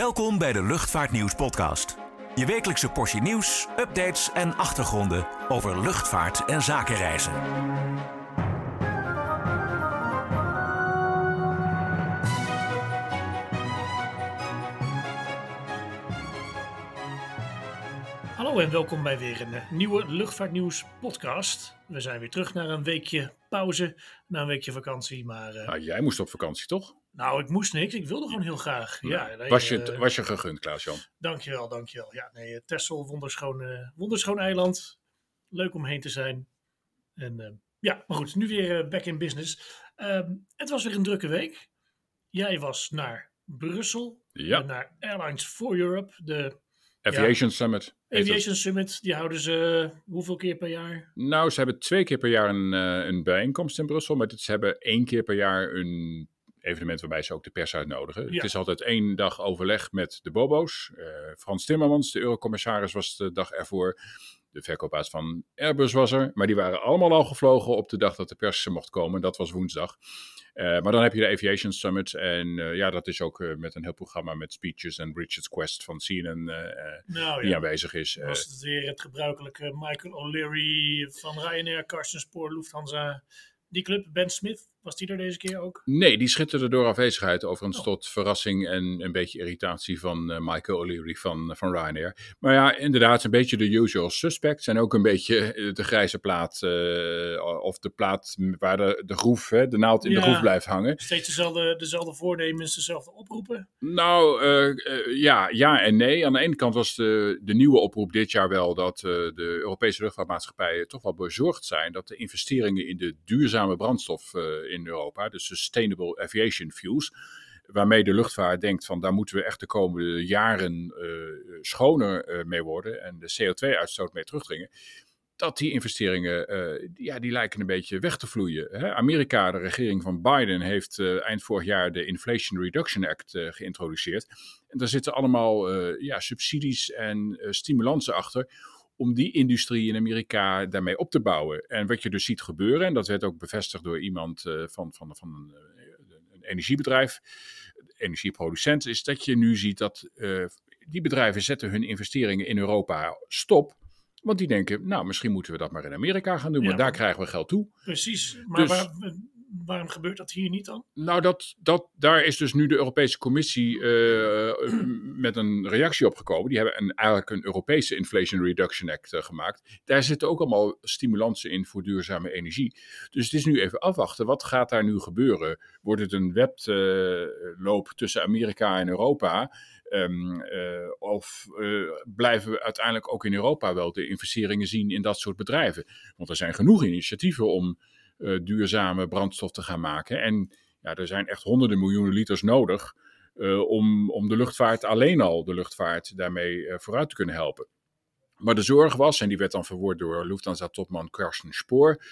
Welkom bij de Luchtvaartnieuws podcast. Je wekelijkse portie nieuws, updates en achtergronden over luchtvaart en zakenreizen. Hallo en welkom bij weer een eh, nieuwe Luchtvaartnieuws podcast. We zijn weer terug naar een weekje pauze, na een weekje vakantie. Maar eh, Nou, jij moest op vakantie, toch? Nou, ik moest niks. Ik wilde gewoon heel graag. Ja, was, je, eh, was je gegund, Klaas-Jan? Dankjewel, dankjewel. Ja, nee, eh, Texel, wonderschoon, eh, wonderschoon eiland. Leuk om heen te zijn. En ja, maar goed, nu weer back in business. Ehm, het was weer een drukke week. Jij was naar Brussel, Ja. en naar Airlines for Europe, de Aviation Summit. Aviation Summit. Die houden ze hoeveel keer per jaar? Nou, ze hebben twee keer per jaar een, een bijeenkomst in Brussel. Maar dit- ze hebben één keer per jaar een evenement waarbij ze ook de pers uitnodigen. Ja. Het is altijd één dag overleg met de bobo's. Eh, Frans Timmermans, de eurocommissaris, was de dag ervoor. De verkoopbaas van Airbus was er. Maar die waren allemaal al gevlogen op de dag dat de pers mocht komen. Dat was woensdag. Eh, maar dan heb je de Aviation Summit. En eh, ja, dat is ook met een heel programma met speeches. En Richard Quest van CNN Nou die ja, aanwezig is. Was het weer het gebruikelijke Michael O'Leary van Ryanair, Carsten Spoor, Lufthansa. Die club, Ben Smith, was die er deze keer ook? Nee, die schitterde door afwezigheid. Overigens Oh. tot verrassing en een beetje irritatie van eh, Michael O'Leary van, van Ryanair. Maar ja, inderdaad, een beetje de usual suspects. En ook een beetje eh, de grijze plaat. eh, of de plaat waar de, de groef, hè, de naald in de groef blijft hangen. Steeds dezelfde, dezelfde voornemens, dezelfde oproepen. Nou, eh, eh, ja, ja en nee. Aan de ene kant was de, de nieuwe oproep dit jaar wel dat eh, de Europese luchtvaartmaatschappijen toch wel bezorgd zijn dat de investeringen in de duurzame brandstof eh, in Europa, de Sustainable Aviation Fuels, waarmee de luchtvaart denkt van daar moeten we echt de komende jaren eh, schoner eh, mee worden en de CO2-uitstoot mee terugdringen. Dat die investeringen, eh, ja, die lijken een beetje weg te vloeien. Hè? Amerika, de regering van Biden, heeft eind vorig jaar de Inflation Reduction Act geïntroduceerd. En daar zitten allemaal ja, subsidies en stimulansen achter om die industrie in Amerika daarmee op te bouwen. En wat je dus ziet gebeuren, en dat werd ook bevestigd door iemand eh, van, van, van een, eh, een energiebedrijf, energieproducent, is dat je nu ziet dat eh, die bedrijven zetten hun investeringen in Europa stop. Want die denken, nou, misschien moeten we dat maar in Amerika gaan doen, Ja. want daar krijgen we geld toe. Precies. Maar Dus- waar- waarom gebeurt dat hier niet dan? Nou, dat, dat, daar is dus nu de Europese Commissie eh, met een reactie op gekomen. Die hebben een, eigenlijk een Europese Inflation Reduction Act eh, gemaakt. Daar zitten ook allemaal stimulansen in voor duurzame energie. Dus het is nu even afwachten. Wat gaat daar nu gebeuren? Wordt het een wedloop tussen Amerika en Europa? Ehm, eh, of eh, blijven we uiteindelijk ook in Europa wel de investeringen zien in dat soort bedrijven? Want er zijn genoeg initiatieven om eh, duurzame brandstof te gaan maken. En ja, er zijn echt honderden miljoenen liters nodig eh, om, om de luchtvaart, alleen al de luchtvaart, daarmee eh, vooruit te kunnen helpen. Maar de zorg was, en die werd dan verwoord door Lufthansa-topman Carsten Spoor,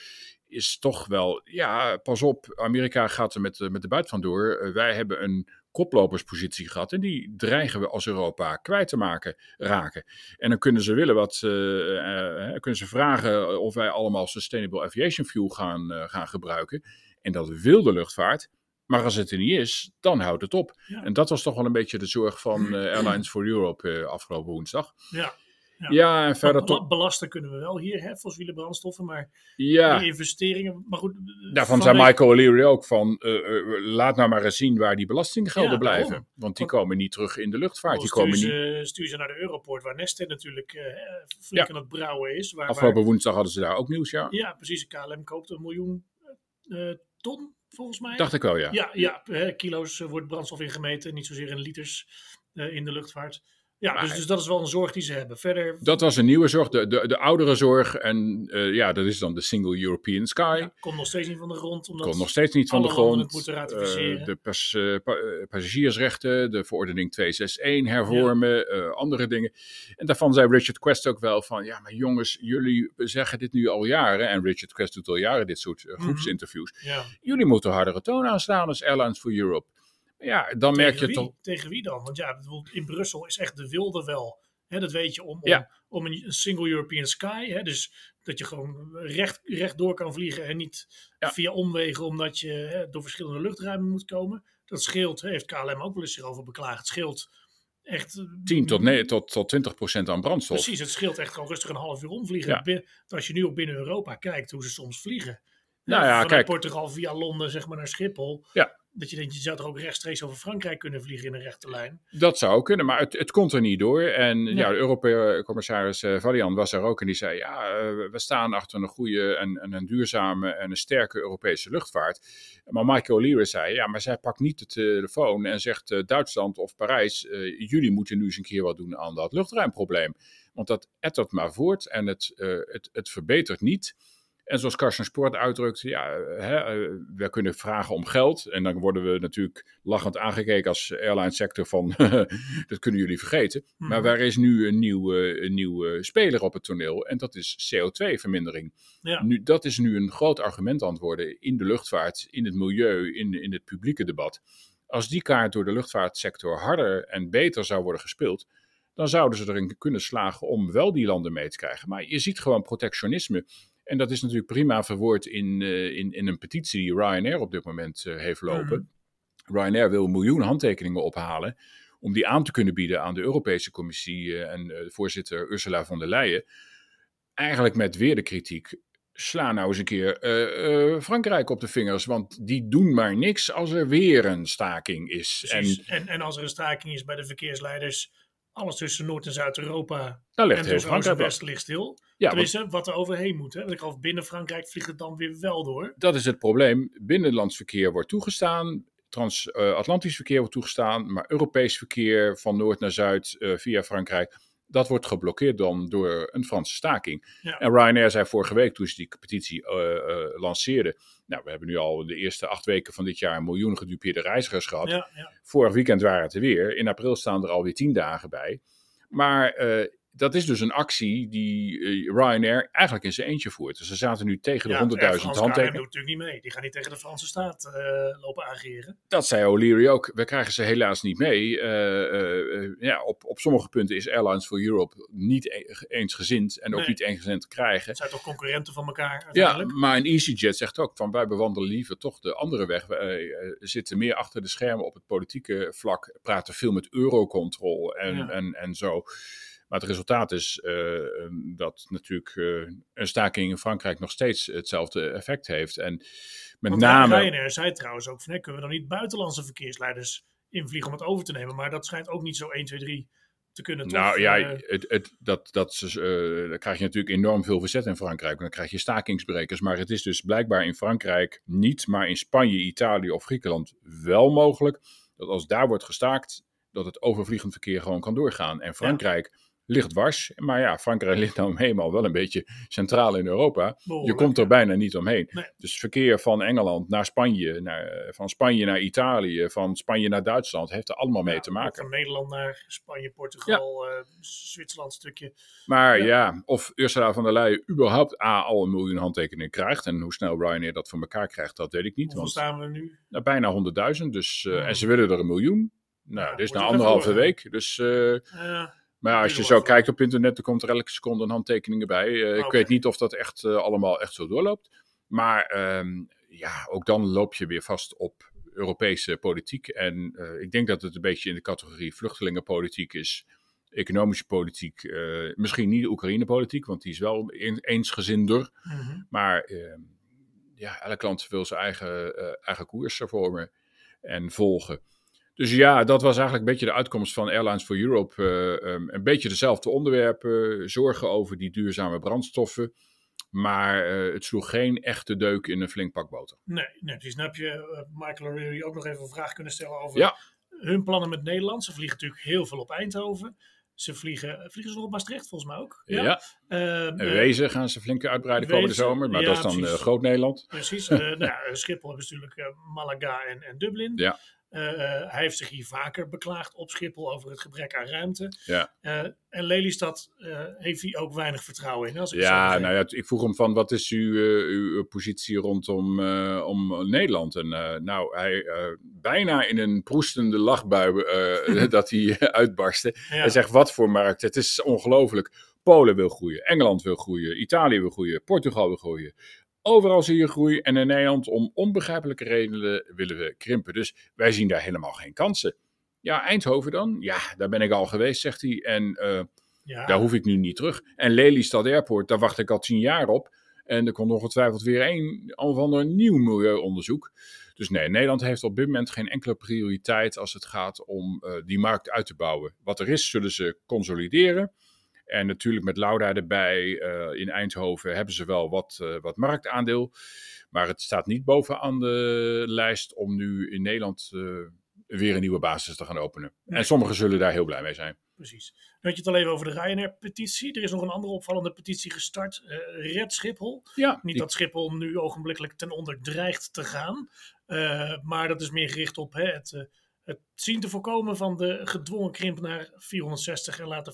is toch wel, ja, pas op, Amerika gaat er met, met de buit vandoor. Eh, wij hebben een koploperspositie gehad en die dreigen we als Europa kwijt te maken, raken. En dan kunnen ze willen wat, eh, eh, kunnen ze vragen of wij allemaal Sustainable Aviation Fuel gaan, eh, gaan gebruiken. En dat wil de luchtvaart. Maar als het er niet is, dan houdt het op. Ja. En dat was toch wel een beetje de zorg van Airlines for Europe afgelopen woensdag. Ja. Ja. Ja, en verder Bela- toch. Belasten kunnen we wel hier, hè, fossiele brandstoffen, maar Ja, die investeringen, maar goed. daarvan vanwege- zei Michael O'Leary ook van, eh, eh, laat nou maar eens zien waar die belastinggelden Ja, blijven. daarom. Want die Want- komen niet terug in de luchtvaart. Die Stuur komen niet... ze, stuur ze naar de Europort, waar Neste natuurlijk eh, flink Ja. aan het brouwen is. Waar, Afgelopen woensdag hadden ze daar ook nieuws, ja. ja, precies. KLM koopt een miljoen eh, ton, volgens mij. Dacht ik wel, ja. Ja, ja kilo's eh, wordt brandstof ingemeten, niet zozeer in liters eh, in de luchtvaart. Ja, Maar- dus, dus dat is wel een zorg die ze hebben. Verder Dat was een nieuwe zorg, de, de, de oudere zorg. En eh, ja, dat is dan de Single European Sky. ja, komt nog steeds niet van de grond. Omdat Komt nog steeds niet van de grond. moeten ratificeren. Eh, de pas, eh, pa- passagiersrechten, de verordening 261 hervormen, andere dingen. En daarvan zei Richard Quest ook wel van, ja, maar jongens, jullie zeggen dit nu al jaren. En Richard Quest doet al jaren dit soort Mhm. groepsinterviews. ja, Jullie moeten hardere toon aanslaan als Airlines for Europe. Ja, dan merk tegen je wie? toch. Tegen wie dan? Want ja, bijvoorbeeld in Brussel is echt de wilde wel. Hè, dat weet je om, om, Ja. om een, single European sky. Hè, dus dat je gewoon recht, rechtdoor kan vliegen en niet Ja. via omwegen omdat je hè, door verschillende luchtruimen moet komen. Dat scheelt, heeft KLM ook wel eens zich over beklaagd. Het scheelt echt... 10 tot, nee, tot, tot 20 procent aan brandstof. Precies, het scheelt echt gewoon rustig een half uur omvliegen. Ja. Als je nu ook binnen Europa kijkt hoe ze soms vliegen. Nou ja, vanuit kijk. Portugal via Londen zeg maar naar Schiphol. Ja. Dat je denkt, je zou toch ook rechtstreeks over Frankrijk kunnen vliegen in een rechte lijn. Dat zou ook kunnen, maar het, het komt er niet door. En Nee. ja, de Europese-commissaris eh, Valian was daar ook en die zei: Ja, eh, we staan achter een goede en, en een duurzame en een sterke Europese luchtvaart. Maar Michael O'Leary zei: Ja, maar zij pakt niet de telefoon en zegt: eh, Duitsland of Parijs, jullie moeten nu eens een keer wat doen aan dat luchtruimprobleem. Want dat ettert maar voort en het, het, het verbetert niet. En zoals Carsten Sport uitdrukt, ja, hè, eh, we kunnen vragen om geld. En dan worden we natuurlijk lachend aangekeken als airline sector van, dat kunnen jullie vergeten. Maar Mhm. waar is nu een nieuwe, een nieuwe speler op het toneel? En dat is CO2-vermindering. Ja. Nu, dat is nu een groot argument aan het worden in de luchtvaart, in het milieu, in, in het publieke debat. Als die kaart door de luchtvaartsector harder en beter zou worden gespeeld, dan zouden ze erin kunnen slagen om wel die landen mee te krijgen. Maar je ziet gewoon protectionisme. En dat is natuurlijk prima verwoord in, eh, in, in een petitie die Ryanair op dit moment eh, heeft lopen. Ryanair wil een miljoen handtekeningen ophalen om die aan te kunnen bieden aan de Europese Commissie eh, en voorzitter Ursula von der Leyen. Eigenlijk met weer de kritiek. Sla nou eens een keer Frankrijk op de vingers, want die doen maar niks als er weer een staking is. En En, en, als er een staking is bij de verkeersleiders, alles tussen Noord- en Zuid-Europa daar ligt en heel en Frankrijk West ligt stil. Ja, Tenminste, wat er overheen moet. Hè? Want ik geloof binnen Frankrijk vliegt het dan weer wel door. dat is het probleem. Binnenlands verkeer wordt toegestaan, transatlantisch verkeer wordt toegestaan, maar Europees verkeer van noord naar zuid eh, via Frankrijk, dat wordt geblokkeerd dan door een Franse staking. Ja. En Ryanair zei vorige week toen ze die petitie eh, lanceerden, nou we hebben nu al de eerste acht weken van dit jaar een miljoen gedupeerde reizigers gehad. Ja, ja. Vorig weekend waren het er weer. In april staan er alweer tien dagen bij. Maar eh, dat is dus een actie die eh, Ryanair eigenlijk in zijn eentje voert. Dus ze zaten nu tegen de Ja, 100.000 Frans KLM handtekeningen. doet natuurlijk niet mee. Die gaan niet tegen de Franse staat eh, lopen aangeren. Dat zei O'Leary ook. We krijgen ze helaas niet mee. Eh, ja, op, op sommige punten is Airlines for Europe niet e- eensgezind en ook niet eensgezind te krijgen. Het zijn toch concurrenten van elkaar Ja, maar een EasyJet zegt ook van wij bewandelen liever toch de andere weg. We eh, zitten meer achter de schermen op het politieke vlak, praten veel met Eurocontrol en, Ja. en, en zo. Maar het resultaat is eh, dat natuurlijk eh, een staking in Frankrijk nog steeds hetzelfde effect heeft. En met Want name. Ryanair zei trouwens ook van, hè, kunnen we dan niet buitenlandse verkeersleiders invliegen om het over te nemen? Maar dat schijnt ook niet zo 1, 2, 3 te kunnen, toch? Nou ja, Eh, het, het, dat, dat, dan krijg je natuurlijk enorm veel verzet in Frankrijk. Dan krijg je stakingsbrekers. Maar het is dus blijkbaar in Frankrijk niet, maar in Spanje, Italië of Griekenland wel mogelijk. Dat als daar wordt gestaakt, dat het overvliegend verkeer gewoon kan doorgaan. En Frankrijk ligt dwars. Maar ja, Frankrijk ligt nou eenmaal wel een beetje centraal in Europa. Je komt er ja. bijna niet omheen. Nee. Dus verkeer van Engeland naar Spanje, naar, eh, van Spanje naar Italië, van Spanje naar Duitsland, heeft er allemaal mee Ja, te maken. Van Nederland naar Spanje, Portugal, eh, Zwitserland stukje. Maar Ja. ja. of Ursula van der Leyen überhaupt A, al een miljoen handtekeningen krijgt. En hoe snel Ryanair dat voor elkaar krijgt, dat weet ik niet. Hoeveel Want staan we nu? nou, bijna 100.000. Dus, eh. En ze willen er een miljoen. Nou, Ja, dit is na anderhalve week. Dus, maar ja, als je zo kijkt op internet, dan komt er elke seconde een handtekeningen bij. Eh, ik weet niet of dat echt eh, allemaal echt zo doorloopt. Maar ehm, ja, ook dan loop je weer vast op Europese politiek. En eh, ik denk dat het een beetje in de categorie vluchtelingenpolitiek is. Economische politiek, misschien niet Oekraïne-politiek, want die is wel een- eensgezinder. mhm. Maar ehm, ja, elk land wil zijn eigen, eigen koers vormen en volgen. Dus ja, dat was eigenlijk een beetje de uitkomst van Airlines for Europe. eh, ehm, een beetje dezelfde onderwerpen, zorgen over die duurzame brandstoffen. Maar eh, het sloeg geen echte deuk in een flink pak boter. Nee, nee, precies. Dan heb je eh, Michael O'Reilly ook nog even een vraag kunnen stellen over Ja. hun plannen met Nederland. Ze vliegen natuurlijk heel veel op Eindhoven. Ze vliegen, vliegen ze nog op Maastricht volgens mij ook? Ja, Eh, en Wezen gaan ze flink uitbreiden komende zomer. Maar ja, dat is dan precies. eh, Groot Nederland. Precies. Nou Schiphol hebben natuurlijk Malaga en, en Dublin. Ja. Eh, eh, hij heeft zich hier vaker beklaagd op Schiphol over het gebrek aan ruimte. Ja. Eh, en Lelystad eh, heeft hij ook weinig vertrouwen in. Als ik zo Ja, nou ja, ik vroeg hem van wat is uw, uw, positie rondom om Nederland? En nou, hij bijna in een proestende lachbui dat hij uitbarstte. Ja. Hij zegt, wat voor markt? Het is ongelooflijk. Polen wil groeien, Engeland wil groeien, Italië wil groeien, Portugal wil groeien. Overal zie je groei en in Nederland om onbegrijpelijke redenen willen we krimpen. Dus wij zien daar helemaal geen kansen. Ja, Eindhoven dan? Ja, daar ben ik al geweest, zegt hij. En eh, Ja, daar hoef ik nu niet terug. En Lelystad Airport, daar wacht ik al tien jaar op. En er komt ongetwijfeld weer een of ander nieuw milieuonderzoek. Dus nee, Nederland heeft op dit moment geen enkele prioriteit als het gaat om eh, die markt uit te bouwen. Wat er is, zullen ze consolideren. En natuurlijk met Lauda erbij eh, in Eindhoven hebben ze wel wat, eh, wat marktaandeel. Maar het staat niet bovenaan de lijst om nu in Nederland eh, weer een nieuwe basis te gaan openen. Nee. En sommigen zullen daar heel blij mee zijn. precies. Nu had je het al even over de Ryanair-petitie. Er is nog een andere opvallende petitie gestart. Red Schiphol. Ja, Niet die- dat Schiphol nu ogenblikkelijk ten onder dreigt te gaan. maar dat is meer gericht op hè, het, het zien te voorkomen van de gedwongen krimp naar 460 en later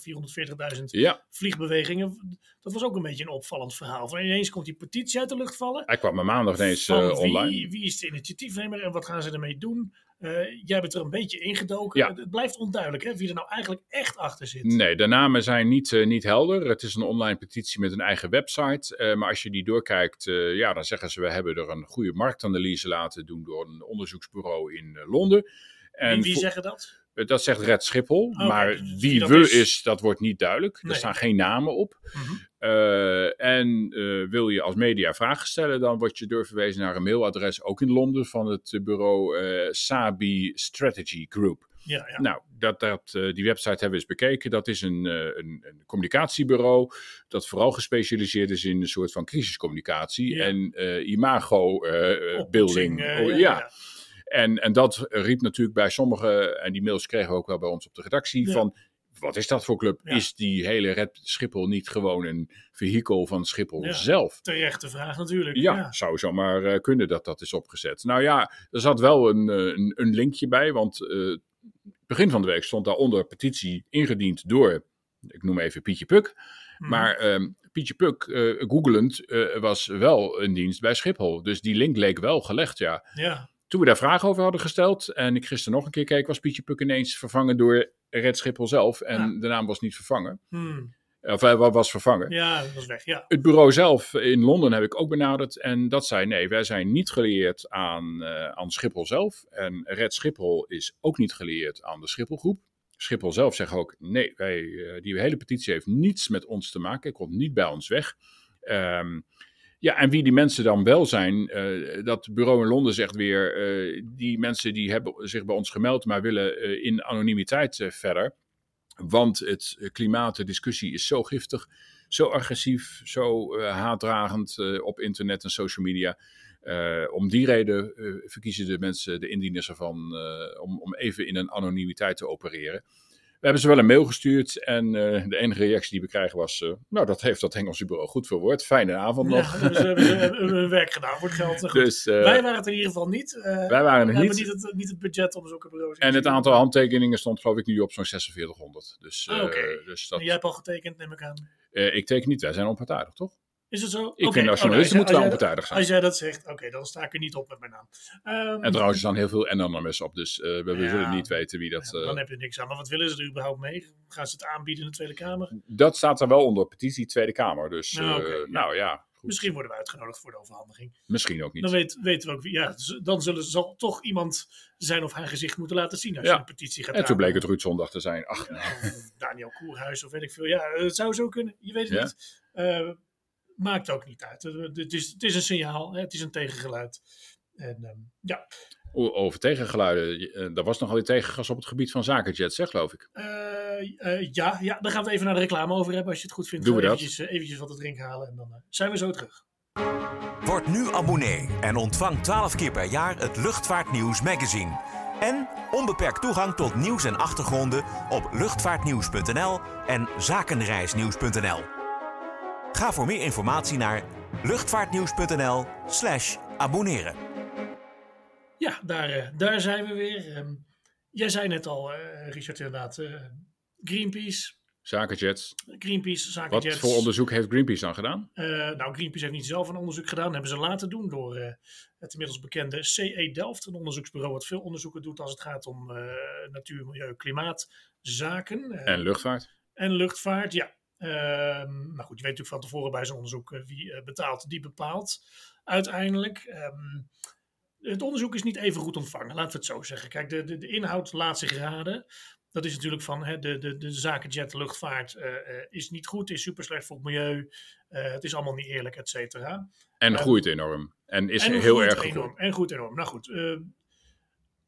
440.000 ja, vliegbewegingen. Dat was ook een beetje een opvallend verhaal. Van ineens komt die petitie uit de lucht vallen. hij kwam maandag ineens eh, wie, online. wie is de initiatiefnemer en wat gaan ze ermee doen? Eh, jij bent er een beetje ingedoken. Ja. Het, blijft onduidelijk hè, wie er nou eigenlijk echt achter zit. Nee, de namen zijn niet, eh, niet helder. Het is een online petitie met een eigen website. Maar als je die doorkijkt, ja, dan zeggen ze: we hebben er een goede marktanalyse laten doen door een onderzoeksbureau in Londen. En wie zeggen dat? dat zegt Red Schiphol. Oké, maar dus wie we is- is... dat wordt niet duidelijk. Nee. Er staan geen namen op. Mhm. Eh, en eh, wil je als media vragen stellen, dan word je doorverwezen naar een mailadres, ook in Londen, van het bureau eh, Sabi Strategy Group. Ja, ja. Nou, dat, dat, die website hebben we eens bekeken. Dat is een, een, een communicatiebureau dat vooral gespecialiseerd is in een soort van crisiscommunicatie Ja. en imago Oppoetsing, building. eh, Oh, ja. En, en dat riep natuurlijk bij sommigen, en die mails kregen we ook wel bij ons op de redactie, Ja. van wat is dat voor club? Ja. Is die hele Red Schiphol niet gewoon een vehikel van Schiphol Ja. zelf? Terechte vraag natuurlijk. Ja, Ja. zou zomaar eh, kunnen dat dat is opgezet. Nou ja, er zat wel een, eh, een, een linkje bij, want eh, begin van de week stond daaronder petitie ingediend door, ik noem even Pietje Puk. Mhm. Maar ehm, Pietje Puk, eh googelend, was wel een dienst bij Schiphol. Dus die link leek wel gelegd, ja. Ja, Toen we daar vragen over hadden gesteld en ik gisteren nog een keer keek, was Pietje Puk ineens vervangen door Red Schiphol zelf. En Ja. de naam was niet vervangen. Hmm. Of hij wa- was vervangen. ja dat was weg. Ja. Het bureau zelf in Londen heb ik ook benaderd. En dat zei nee, wij zijn niet gelieerd aan, eh, aan Schiphol zelf. En Red Schiphol is ook niet gelieerd aan de Schipholgroep. Schiphol zelf zegt ook nee, wij, eh, die hele petitie heeft niets met ons te maken. Het komt niet bij ons weg. Ehm, ja, en wie die mensen dan wel zijn, eh, dat bureau in Londen zegt weer, eh, die mensen die hebben zich bij ons gemeld, maar willen eh, in anonimiteit verder. Want het klimaat, de discussie is zo giftig, zo agressief, zo haatdragend op internet en social media. Om die reden verkiezen de mensen, de indieners ervan, om, om even in een anonimiteit te opereren. We hebben ze wel een mail gestuurd en eh, de enige reactie die we krijgen was, eh, nou dat heeft dat Engelse bureau goed verwoord. Fijne avond nog. hebben ze hebben ze hebben hun werk gedaan voor het geld. Goed. Dus eh, wij waren het in ieder geval niet. Eh, wij waren we er hebben niet. niet het, niet het budget om zulke bureaus En het aantal handtekeningen stond geloof ik nu op zo'n 4600. Dus, Ah, eh, dus dat, En jij hebt al getekend, neem ik aan. eh, ik teken niet, wij zijn onpartijdig toch? Is het zo? Ik vind als Oh, nou, moeten jij- onpartijdig zijn. Als jij dat zegt, oké, dan sta ik er niet op met mijn naam. Ehm, En trouwens, er staan heel veel anonymous op, dus eh, we, we Ja. zullen niet weten wie dat... ja, eh, dan heb je niks aan. Maar wat willen ze er überhaupt mee? Gaan ze het aanbieden in de Tweede Kamer? Dat staat er wel onder petitie Tweede Kamer, dus ja. nou ja. Misschien worden we uitgenodigd voor de overhandiging. misschien ook niet. Dan weet, weten we ook wie. Ja, dan zullen, zal toch iemand zijn of haar gezicht moeten laten zien als Ja. je een petitie gaat En toen bleek het. Ruud Zondag te zijn. Ach, nou. Daniel Koerhuis of weet ik veel. Ja, het zou zo kunnen. Je weet het Ja. niet. Maakt ook niet uit. Eh, Het is, het is een signaal. hè, Het is een tegengeluid. En ehm, ja, Over tegengeluiden, eh, er was nogal die tegengas op het gebied van zakenjets, zeg geloof ik. Eh, eh, ja, ja, daar gaan we even naar de reclame over hebben als je het goed vindt. Doen we dat. Eventjes, eh, eventjes wat te drinken halen en dan eh, zijn we zo terug. Word nu abonnee en ontvang 12 keer per jaar het Luchtvaartnieuws magazine. En onbeperkt toegang tot nieuws en achtergronden op luchtvaartnieuws.nl en zakenreisnieuws.nl. Ga voor meer informatie naar luchtvaartnieuws.nl slash abonneren. Ja, daar, eh, daar zijn we weer. Ehm, jij zei net al, eh, Richard, inderdaad, eh, Greenpeace. Zakenjets. Greenpeace, Wat zakenjets. voor onderzoek heeft Greenpeace dan gedaan? Eh, nou, Greenpeace heeft niet zelf een onderzoek gedaan. hebben ze laten doen door eh, het inmiddels bekende CE Delft. Een onderzoeksbureau wat veel onderzoeken doet als het gaat om eh, natuur, milieu, klimaatzaken. En luchtvaart? en luchtvaart, ja. Ehm, nou goed, je weet natuurlijk van tevoren bij zo'n onderzoek eh, wie eh, betaalt, die bepaalt uiteindelijk. Ehm, het onderzoek is niet even goed ontvangen, laten we het zo zeggen. Kijk, de, de, de inhoud laat zich raden. Dat is natuurlijk van hè, de, de, de zaken jet luchtvaart uh, is niet goed, is super slecht voor het milieu. Het is allemaal niet eerlijk, et cetera. En groeit enorm. En is en heel erg enorm. gegroeid. En groeit enorm. Nou goed,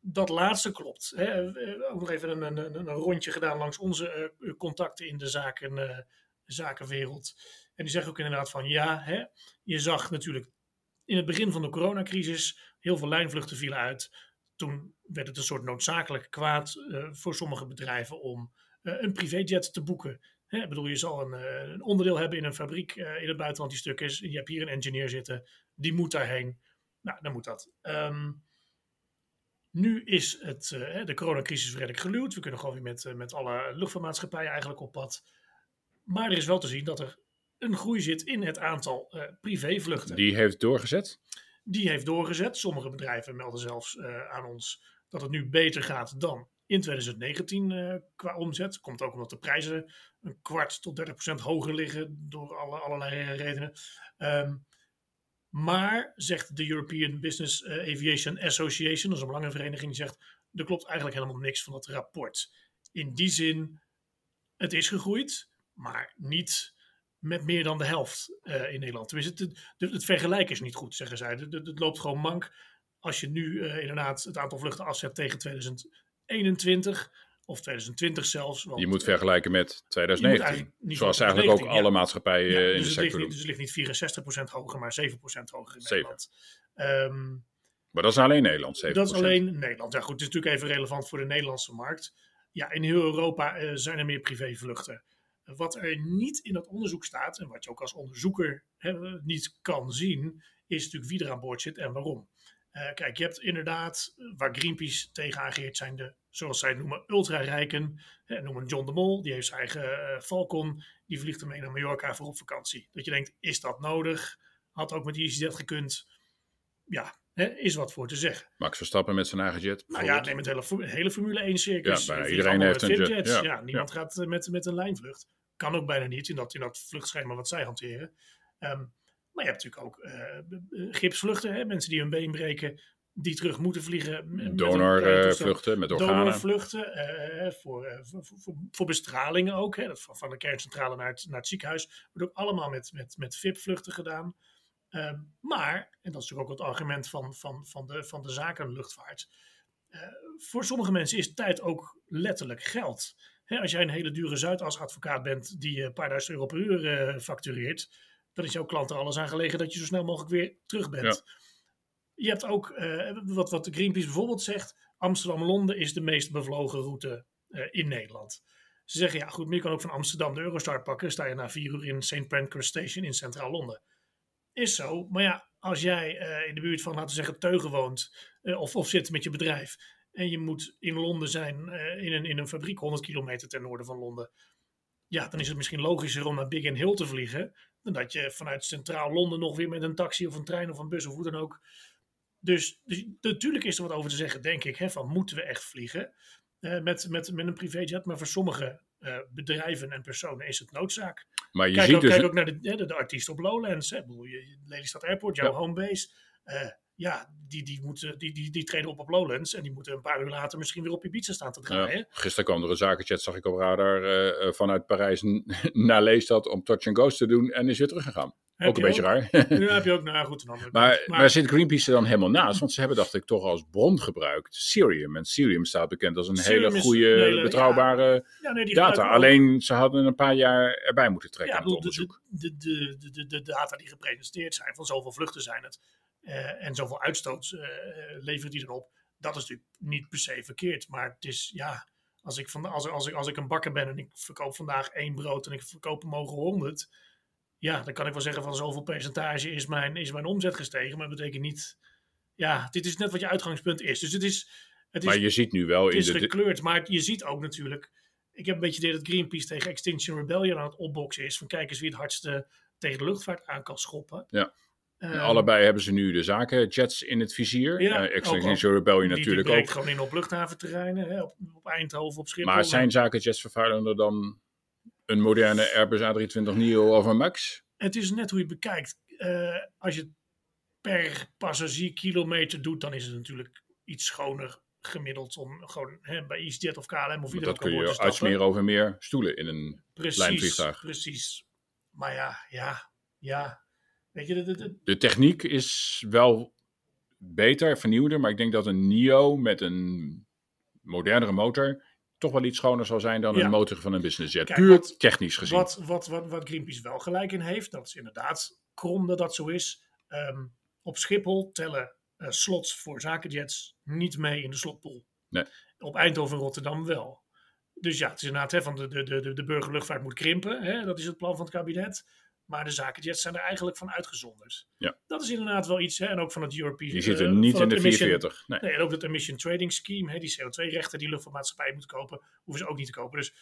dat laatste klopt. Hè. Ook nog even een, een, een, rondje gedaan langs onze contacten in de zaken, zakenwereld. En die zeggen ook inderdaad van ja, hè, je zag natuurlijk in het begin van de coronacrisis heel veel lijnvluchten vielen uit. Toen werd het een soort noodzakelijk kwaad uh, voor sommige bedrijven om uh, een privéjet te boeken. Hè, ik bedoel, je zal een, uh, een, onderdeel hebben in een fabriek in het buitenland die stuk is. Je hebt hier een engineer zitten, die moet daarheen. Nou, dan moet dat. Um, nu is het, de coronacrisis redelijk geluwd. We kunnen gewoon weer met, met alle luchtvaartmaatschappijen eigenlijk op pad. Maar er is wel te zien dat er een groei zit in het aantal uh, privévluchten. Die heeft doorgezet? Die heeft doorgezet. Sommige bedrijven melden zelfs uh, aan ons dat het nu beter gaat dan in 2019 uh, qua omzet. Komt ook omdat de prijzen een kwart tot 30 procent hoger liggen door alle, allerlei redenen. Um, maar, zegt de European Business Aviation Association, dat is een belangenvereniging, die zegt, er klopt eigenlijk helemaal niks van dat rapport. In die zin, het is gegroeid, maar niet met meer dan de helft uh, in Nederland. Tenminste, het, het, het, vergelijken is niet goed, zeggen zij. Het, het loopt gewoon mank als je nu uh, inderdaad het aantal vluchten afzet tegen 2021 of 2020 zelfs. Want, je moet vergelijken met 2019. Zoals eigenlijk ook alle maatschappijen ja, in dus de sector niet, Dus het ligt niet 64% hoger, maar 7% hoger in 7. Nederland. Um, maar dat is alleen Nederland, 7%. Dat is alleen Nederland. Ja goed, het is natuurlijk even relevant voor de Nederlandse markt. Ja, in heel Europa uh, zijn er meer privévluchten. Wat er niet in dat onderzoek staat, en wat je ook als onderzoeker niet kan zien, is natuurlijk wie er aan boord zit en waarom. Uh, kijk, je hebt inderdaad, waar Greenpeace tegen aangeeft, zijn de, zoals zij noemen, ultra-rijken. Noemen John de Mol, die heeft zijn eigen uh, Falcon, die vliegt ermee naar Mallorca voor op vakantie. Dat je denkt, is dat nodig? Had ook met EasyJet gekund. Ja, He, is wat voor te zeggen. Max Verstappen met zijn eigen jet. Nou ja, neem het hele, hele Formule 1 circus. Ja, bijna iedereen heeft een jet. Ja, ja, niemand ja. gaat met, met een lijnvlucht. Kan ook bijna niet in dat, in dat vluchtschema wat zij hanteren. Um, maar je hebt natuurlijk ook uh, gipsvluchten. Hè? Mensen die hun been breken, die terug moeten vliegen. Donorvluchten met, met organen. Donorvluchten uh, voor, voor, voor, voor, bestralingen ook. Hè? Van, van de kerncentrale naar het, naar het ziekenhuis. Wordt ook allemaal met, met, met VIP-vluchten gedaan. Uh, maar, en dat is natuurlijk ook het argument van, van, van, de, van de zakenluchtvaart. Uh, voor sommige mensen is tijd ook letterlijk geld. Hè, als jij een hele dure Zuidas-advocaat bent die een paar duizend euro per uur uh, factureert, dan is jouw klant er alles aan gelegen dat je zo snel mogelijk weer terug bent. Ja. Je hebt ook, wat, wat Greenpeace bijvoorbeeld zegt, Amsterdam-Londen is de meest bevlogen route in Nederland. Ze zeggen, ja goed, maar je kan ook van Amsterdam de Eurostar pakken, sta je na vier uur in St. Pancras Station in Centraal Londen. Is zo. Maar ja, als jij uh, in de buurt van, laten we zeggen, Teugen woont. Uh, of, of zit met je bedrijf. En je moet in Londen zijn, uh, in, een, in een fabriek 100 kilometer ten noorden van Londen. Ja, dan is het misschien logischer om naar Big Hill te vliegen. Dan dat je vanuit centraal Londen nog weer met een taxi of een trein of een bus of hoe dan ook. Dus, dus natuurlijk is er wat over te zeggen, denk ik. Hè, van moeten we echt vliegen? met, met, met een privéjet. Maar voor sommige uh, bedrijven en personen is het noodzaak. Maar je kijk, ziet ook, dus... kijk ook naar de, de, de artiest op Lowlands. Hè. Lelystad Airport, jouw ja. homebase. Uh, ja, die, die, moeten, die, die, die treden op op Lowlands. En die moeten een paar uur later misschien weer op Ibiza staan te draaien. Ja. Gisteren kwam er een zakenchat, zag ik op radar, uh, vanuit Parijs naar Leestad om touch and goes te doen. En is weer teruggegaan. Heb ook een beetje ook? raar. Nu heb je ook, nou goed. Maar, maar, maar zit Greenpeace er dan helemaal naast? Want ze hebben, dacht ik, toch als bron gebruikt Cerium. En Cerium staat bekend als een hele goede, hele, betrouwbare ja. Ja, nee, data. Alleen ze hadden een paar jaar erbij moeten trekken ja, aan het onderzoek. De, de, de, de, de, data die gepresenteerd zijn, van zoveel vluchten zijn het. Uh, en zoveel uitstoot uh, levert die dan op. Dat is natuurlijk niet per se verkeerd. Maar het is, ja, als ik, van, als, als, ik, als ik een bakker ben en ik verkoop vandaag één brood en ik verkoop hem mogen honderd ja, dan kan ik wel zeggen van zoveel percentage is mijn, is mijn omzet gestegen. Maar dat betekent niet, ja, dit is net wat je uitgangspunt is. Dus het is, het is maar je ziet nu wel het in is de... gekleurd, maar je ziet ook natuurlijk, ik heb een beetje idee dat Greenpeace tegen Extinction Rebellion aan het opboksen is. Van kijk eens wie het hardste tegen de luchtvaart aan kan schoppen. Ja. Um, allebei hebben ze nu de zakenjets in het vizier. Ja, uh, Extinction Rebellion die, natuurlijk die ook. gewoon in op luchthaventerreinen, hè, op, op Eindhoven, op Schiphol. Maar zijn zakenjets vervuilender dan een moderne Airbus A320neo of een MAX? Het is net hoe je het bekijkt. Uh, als je per passagierkilometer doet, dan is het natuurlijk iets schoner gemiddeld om gewoon hè, bij EasyJet of KLM of wie dat kun je uitsmeren over meer stoelen in een Precies, lijnvliegtuig. precies. Maar ja, ja, ja. Weet je, dat- dat- dat- De techniek is wel beter, vernieuwder, maar ik denk dat een NIO met een modernere motor toch wel iets schoner zal zijn dan Ja. een motor van een business jet. Puur wat- technisch gezien. Wat, wat, wat, wat Greenpeace wel gelijk in heeft, dat is inderdaad krom dat dat zo is. Ehm, op Schiphol tellen eh, slots voor zakenjets niet mee in de slotpool. Nee. Op Eindhoven en Rotterdam wel. Dus ja, het is inderdaad hè, van de, de, de, de burgerluchtvaart moet krimpen. Hè, dat is het plan van het kabinet. Maar de zakenjets zijn er eigenlijk van uitgezonderd. Ja. Dat is inderdaad wel iets. Hè, en ook van het European... Die eh, zitten niet van in de emission- 440. Nee. Nee, en ook het emission trading scheme, hè, die CO2-rechten die luchtvaartmaatschappijen moeten kopen, hoeven ze ook niet te kopen. Dus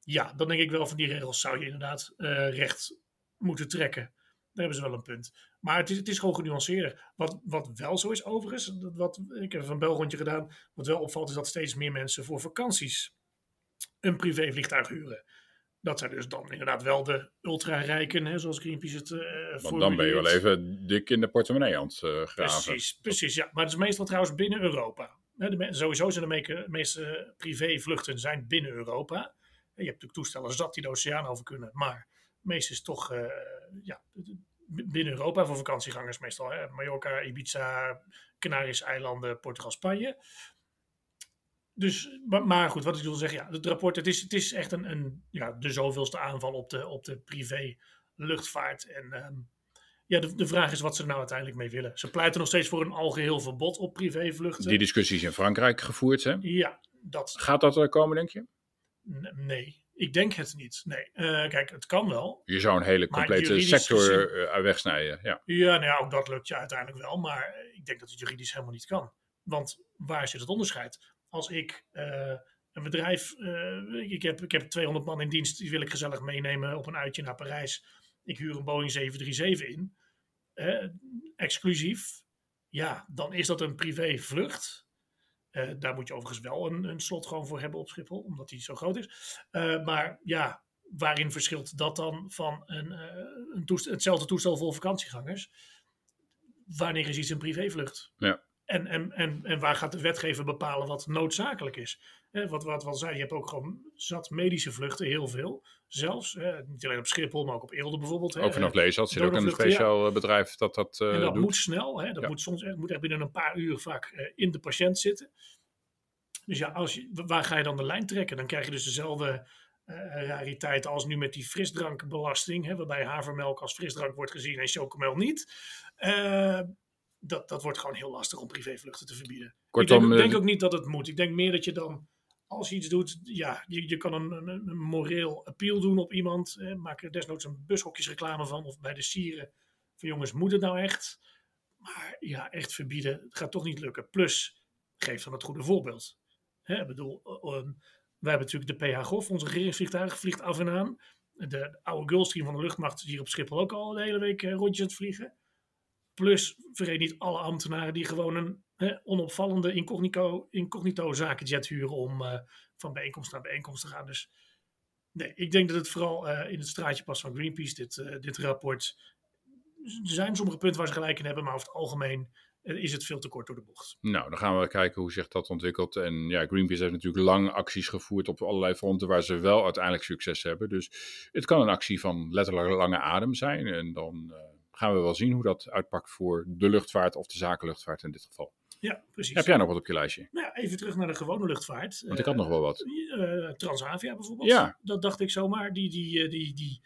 ja, dan denk ik wel van die regels zou je inderdaad eh, recht moeten trekken. Daar hebben ze wel een punt. Maar het is, het is gewoon genuanceerder. Wat, wat wel zo is overigens, dat wat, ik heb een belrondje gedaan, wat wel opvalt is dat steeds meer mensen voor vakanties een privévliegtuig huren. Dat zijn dus dan inderdaad wel de ultra-rijken, hè, zoals Greenpeace het eh Want dan ben je wel even dik in de portemonnee aan het eh, graven. Precies, precies. Ja. Maar het is meestal trouwens binnen Europa. Hè, De, me- sowieso zijn de meeste privévluchten zijn binnen Europa. Je hebt natuurlijk toestellen zat die de oceaan over kunnen. Maar meestal is toch eh, ja, binnen Europa voor vakantiegangers meestal. Hè. Mallorca, Ibiza, Canarische eilanden, Portugal, Spanje. Dus, maar, goed, wat ik wil zeggen, ja, het rapport, het is, het is echt een, een, ja, de zoveelste aanval op de, op de privé luchtvaart. En ehm, ja, de, de vraag is wat ze er nou uiteindelijk mee willen. Ze pleiten nog steeds voor een algeheel verbod op privévluchten. Die discussie is in Frankrijk gevoerd. Hè? Ja, dat Gaat dat er komen, denk je? n- nee. Ik denk het niet. Nee. Eh, kijk, het kan wel. Je zou een hele complete sector gezien- eh, wegsnijden. Ja. Ja, nou ja, ook dat lukt je uiteindelijk wel. Maar ik denk dat het juridisch helemaal niet kan. Want waar zit het onderscheid? Als ik eh, een bedrijf, eh, ik, heb, ik heb 200 man in dienst, die wil ik gezellig meenemen op een uitje naar Parijs. Ik huur een Boeing 737 in, eh, exclusief. Ja, dan is dat een privévlucht. Daar moet je overigens wel een, een slot gewoon voor hebben op Schiphol, omdat die zo groot is. Maar ja, waarin verschilt dat dan van een, een toest- hetzelfde toestel vol vakantiegangers? Wanneer is iets een privévlucht? Ja. En, en, en, en waar gaat de wetgever bepalen wat noodzakelijk is? Eh, wat, wat wat zei, je hebt ook gewoon zat medische vluchten, heel veel. Zelfs, eh, niet alleen op Schiphol, maar ook op Eelde bijvoorbeeld. hè. Ook vanaf Leesland zit ook een ja. speciaal bedrijf dat dat eh, En dat doet. moet snel, hè? dat Ja. moet soms echt, moet echt binnen een paar uur vaak eh, in de patiënt zitten. Dus ja, als je, waar ga je dan de lijn trekken? Dan krijg je dus dezelfde eh rariteit als nu met die frisdrankbelasting, hè, waarbij havermelk als frisdrank wordt gezien en chocomel niet. Dat, dat wordt gewoon heel lastig om privévluchten te verbieden. Kortom, ik denk, eh, denk ook niet dat het moet. Ik denk meer dat je dan, als je iets doet, ja, je, je kan een, een, een moreel appeal doen op iemand. Maak er desnoods een bushokjesreclame van of bij de sieren. Van jongens, moet het nou echt? Maar ja, echt verbieden, gaat toch niet lukken. Plus, geef dan het goede voorbeeld. Hè, ik bedoel, eh, eh, wij hebben natuurlijk de PH Gof, onze regeringsvliegtuig, vliegt af en aan. De oude Gulfstream van de luchtmacht is hier op Schiphol ook al de hele week eh, rondjes aan het vliegen. Plus, vergeet niet alle ambtenaren die gewoon een hè, onopvallende incognito, incognito zakenjet huren om eh, van bijeenkomst naar bijeenkomst te gaan. Dus nee, ik denk dat het vooral eh, in het straatje past van Greenpeace, dit, eh, dit rapport. Er zijn sommige punten waar ze gelijk in hebben, maar over het algemeen is het veel te kort door de bocht. Nou, dan gaan we kijken hoe zich dat ontwikkelt. En ja, Greenpeace heeft natuurlijk lang acties gevoerd op allerlei fronten waar ze wel uiteindelijk succes hebben. Dus het kan een actie van letterlijk lange adem zijn. En dan gaan we wel zien hoe dat uitpakt voor de luchtvaart of de zakenluchtvaart in dit geval. Ja, precies. Heb jij nog wat op je lijstje? Nou ja, even terug naar de gewone luchtvaart. Want ik had nog wel wat. Eh, Transavia bijvoorbeeld. Ja. Dat dacht ik zomaar. Die, die, eh, die, die,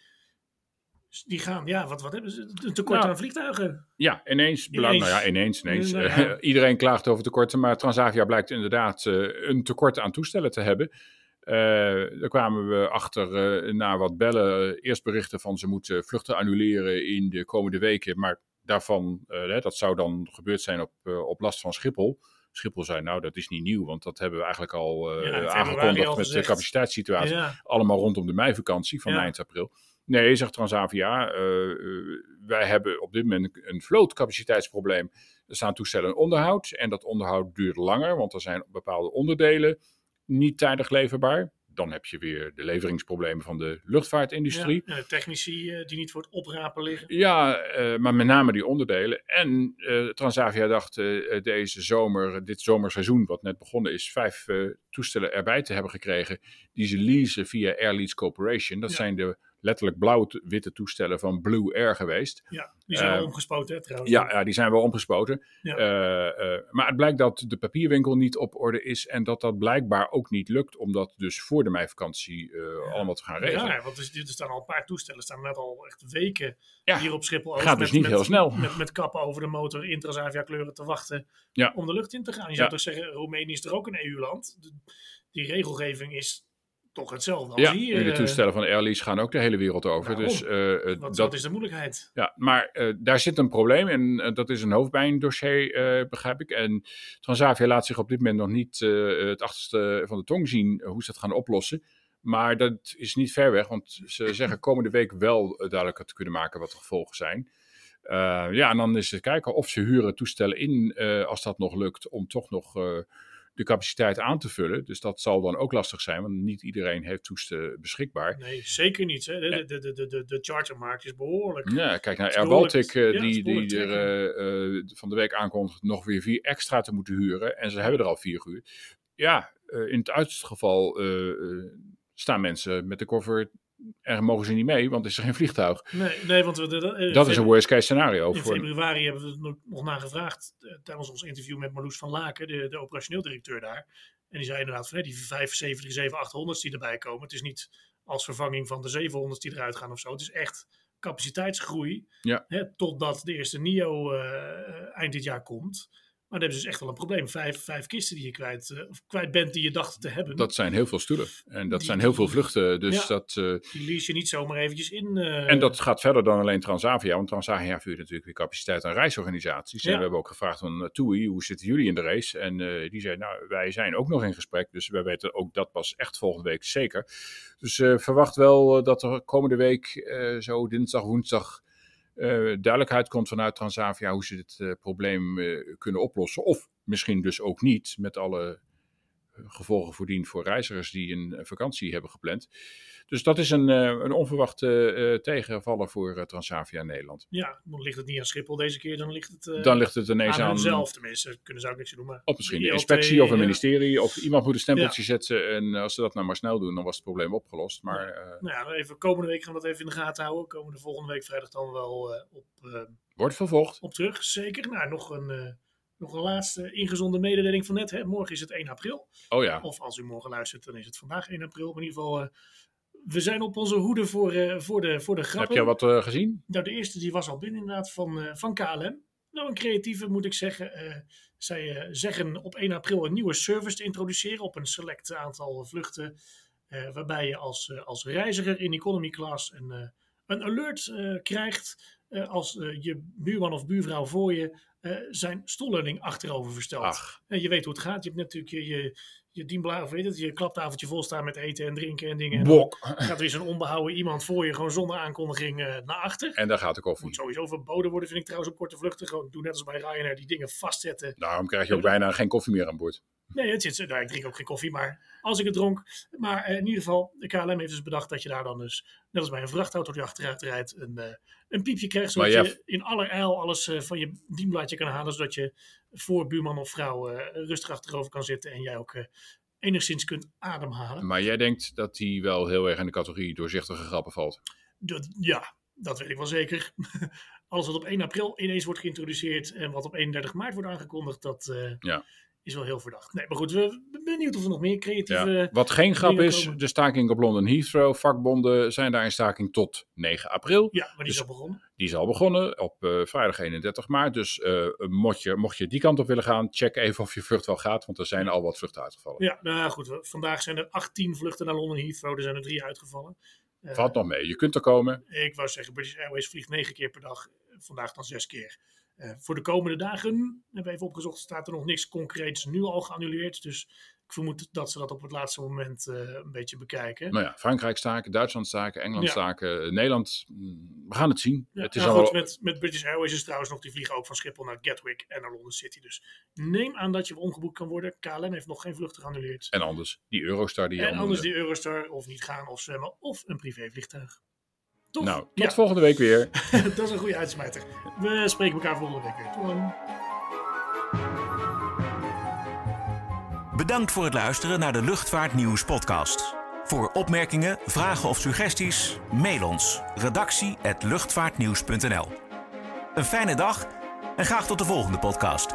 die gaan, ja, wat, wat hebben ze? Een tekort Nou, aan vliegtuigen. Ja, ineens. Ineens. Nou ja, ineens, ineens. Nou ja. Iedereen klaagt over tekorten, maar Transavia blijkt inderdaad eh, een tekort aan toestellen te hebben. Eh, daar kwamen we achter eh, na wat bellen. Eerst berichten van ze moeten vluchten annuleren in de komende weken. Maar daarvan, eh, dat zou dan gebeurd zijn op, eh, op last van Schiphol. Schiphol zei, nou, dat is niet nieuw, want dat hebben we eigenlijk al eh, Ja, aangekondigd al met de capaciteitssituatie Ja, allemaal rondom de meivakantie van Ja. eind april. Nee, zegt Transavia, eh, eh, wij hebben op dit moment een vlootcapaciteitsprobleem. Er staan toestellen in onderhoud en dat onderhoud duurt langer, want er zijn bepaalde onderdelen niet tijdig leverbaar. dan heb je weer de leveringsproblemen van de luchtvaartindustrie. Ja, de technici eh, die niet voor het oprapen liggen. Ja, eh, maar met name die onderdelen. En eh, Transavia dacht deze zomer, dit zomerseizoen wat net begonnen is, vijf toestellen erbij te hebben gekregen die ze leasen via Air Lease Corporation. Dat Ja. zijn de letterlijk blauw-witte toestellen van Blue Air geweest. Ja, die zijn Eh, al omgespoten hè, trouwens. Ja, ja, die zijn wel omgespoten. Ja. Eh, eh, maar het blijkt dat de papierwinkel niet op orde is en dat dat blijkbaar ook niet lukt om dat dus voor de meivakantie eh, allemaal te gaan regelen. Ja, want er, er staan al een paar toestellen, staan net al echt weken Ja, hier op Schiphol. gaat dus niet heel snel. Met, met kappen over de motor in Transavia kleuren te wachten Ja. om de lucht in te gaan. Je Ja. zou toch zeggen, Roemenië is er ook een EU-land. Die regelgeving is toch hetzelfde als Ja, hier. en de eh, toestellen van Air Lease gaan ook de hele wereld over. Dus eh, eh, wat, dat, wat is de moeilijkheid? Ja, maar eh, daar zit een probleem en eh, dat is een hoofdpijndossier, eh begrijp ik. En Transavia laat zich op dit moment nog niet eh, het achterste van de tong zien eh, hoe ze dat gaan oplossen. Maar dat is niet ver weg, want ze zeggen komende week wel eh, duidelijk te kunnen maken wat de gevolgen zijn. Eh, ja, en dan is het kijken of ze huren toestellen in, eh, als dat nog lukt, om toch nog eh, de capaciteit aan te vullen. Dus dat zal dan ook lastig zijn, want niet iedereen heeft toestellen beschikbaar. Nee, zeker niet. Hè. De, de, de, de, de, de chartermarkt is behoorlijk. Ja, kijk naar Air Baltic, eh, die, die er eh, eh, van de week aankondigt nog weer vier extra te moeten huren. En ze hebben er al vier gehuurd. Ja, in het uiterste geval staan mensen met de koffer. Er mogen ze niet mee, want is er geen vliegtuig. Nee, nee want we, de, de- Dat is een worst case scenario. In Voor, februari hebben we er nog- nog naar gevraagd eh, tijdens ons interview met Marloes van Laken, de, de operationeel directeur daar. En die zei inderdaad van hè, die 75, 800's die erbij komen. Het is niet als vervanging van de 700's die eruit gaan of zo. Het is echt capaciteitsgroei. Ja. Hè, totdat de eerste NIO eh, eind dit jaar komt. Maar dan hebben ze dus echt wel een probleem. Vijf, vijf kisten die je kwijt, eh, of kwijt bent die je dacht te hebben. dat zijn heel veel stoelen. En dat Die- zijn heel veel vluchten. Dus Ja. dat, eh, Die lease je niet zomaar eventjes in. eh, En dat gaat verder dan alleen Transavia, want Transavia vuurt natuurlijk weer capaciteit aan reisorganisaties. En we hebben ook gevraagd van uh, TUI, hoe zitten jullie in de race? En die zei, nou, wij zijn ook nog in gesprek, dus wij weten ook dat pas echt volgende week zeker. Dus verwacht wel dat er komende week, zo dinsdag, woensdag, eh, duidelijkheid komt vanuit Transavia hoe ze dit eh, probleem eh, kunnen oplossen. Of misschien dus ook niet, met alle gevolgen voordien voor reizigers die een eh, vakantie hebben gepland. Dus dat is een, eh, een onverwachte eh, tegenvaller voor Transavia Nederland. Ja, dan ligt het niet aan Schiphol deze keer. Dan ligt het Dan ligt het ineens aan aan, hunzelf tenminste. Kunnen ze ook niks doen. Maar of misschien de inspectie of een ministerie. Of iemand moet een stempeltje zetten. En als ze dat nou maar snel doen, dan was het probleem opgelost. Maar Nou ja, even, komende week gaan we dat even in de gaten houden. Komen we de volgende week vrijdag dan wel op, wordt vervolgd. op terug. Zeker. Nou, nog een, nog een laatste ingezonde mededeling van net. Hè. Morgen is het 1 april. Oh ja, Of als u morgen luistert, dan is het vandaag 1 april. Maar in ieder geval, eh, we zijn op onze hoede voor, eh, voor, de, voor de heb grappen. je wat eh, gezien? Nou, de eerste die was al binnen inderdaad van, van KLM. Nou, een creatieve moet ik zeggen. Zij zeggen op 1 april een nieuwe service te introduceren op een select aantal vluchten. waarbij je als, als reiziger in economy class een, een alert krijgt als eh, je buurman of buurvrouw voor je eh, zijn stoelleuning achterover verstelt. Ach, En je weet hoe het gaat. Je hebt natuurlijk je, je, je dienblaar, of weet het, je klaptafeltje vol staan met eten en drinken en dingen. En dan bok. gaat er weer zo'n onbehouden iemand voor je gewoon zonder aankondiging eh, naar achter. En daar gaat de koffie. Moet sowieso verboden worden, vind ik trouwens op korte vluchten. Gewoon doe net als bij Ryanair, die dingen vastzetten. Daarom krijg je ook bijna geen koffie meer aan boord. Nee, het zit, nou, ik drink ook geen koffie, maar als ik het dronk. Maar eh, in ieder geval, de KLM heeft dus bedacht dat je daar dan dus, net als bij een vrachtauto die achteruit rijdt, een, eh, een piepje krijgt. Zodat je jij- in allerijl alles eh, van je dienblaadje kan halen. Zodat je voor buurman of vrouw rustig achterover kan zitten en jij ook enigszins kunt ademhalen. Maar jij denkt dat die wel heel erg in de categorie doorzichtige grappen valt. Dat, ja, dat weet ik wel zeker. Alles wat op 1 april ineens wordt geïntroduceerd en wat op 31 maart wordt aangekondigd, dat Ja. Is wel heel verdacht. Nee, maar goed, we benieuwd of er nog meer creatieve... Ja. Wat geen grap is, komen. de staking op London Heathrow. Vakbonden zijn daar in staking tot 9 april. Ja, maar die Dus- is al begonnen. Die is al begonnen op eh, vrijdag 31 maart. Dus eh, mocht, je, mocht je die kant op willen gaan, check even of je vlucht wel gaat. Want er zijn al wat vluchten uitgevallen. Ja, nou goed, vandaag zijn er 18 vluchten naar Londen Heathrow, er zijn er drie uitgevallen. Eh, Valt nog mee. Je kunt er komen. Ik wou zeggen, British Airways vliegt negen keer per dag, vandaag dan zes keer. Eh, voor de komende dagen, hebben we even opgezocht, staat er nog niks concreets nu al geannuleerd. Dus ik vermoed dat ze dat op het laatste moment eh, een beetje bekijken. Nou ja, Frankrijk staken, Duitsland staken, Engeland Ja. staken, eh, Nederland. mm, We gaan het zien. Ja, het is nou al goed, met, met British Airways is trouwens nog, die vliegen ook van Schiphol naar Gatwick en naar London City. Dus neem aan dat je omgeboekt kan worden. KLM heeft nog geen vluchten geannuleerd. En anders, die Eurostar die je En anders die Eurostar of niet gaan of zwemmen of een privévliegtuig. Toch? Nou, tot ja, volgende week weer. dat is een goede uitsmijter. We spreken elkaar volgende week weer. Tot dan. Bedankt voor het luisteren naar de Luchtvaartnieuws podcast. Voor opmerkingen, vragen of suggesties, mail ons redactie@luchtvaartnieuws.nl. Een fijne dag en graag tot de volgende podcast.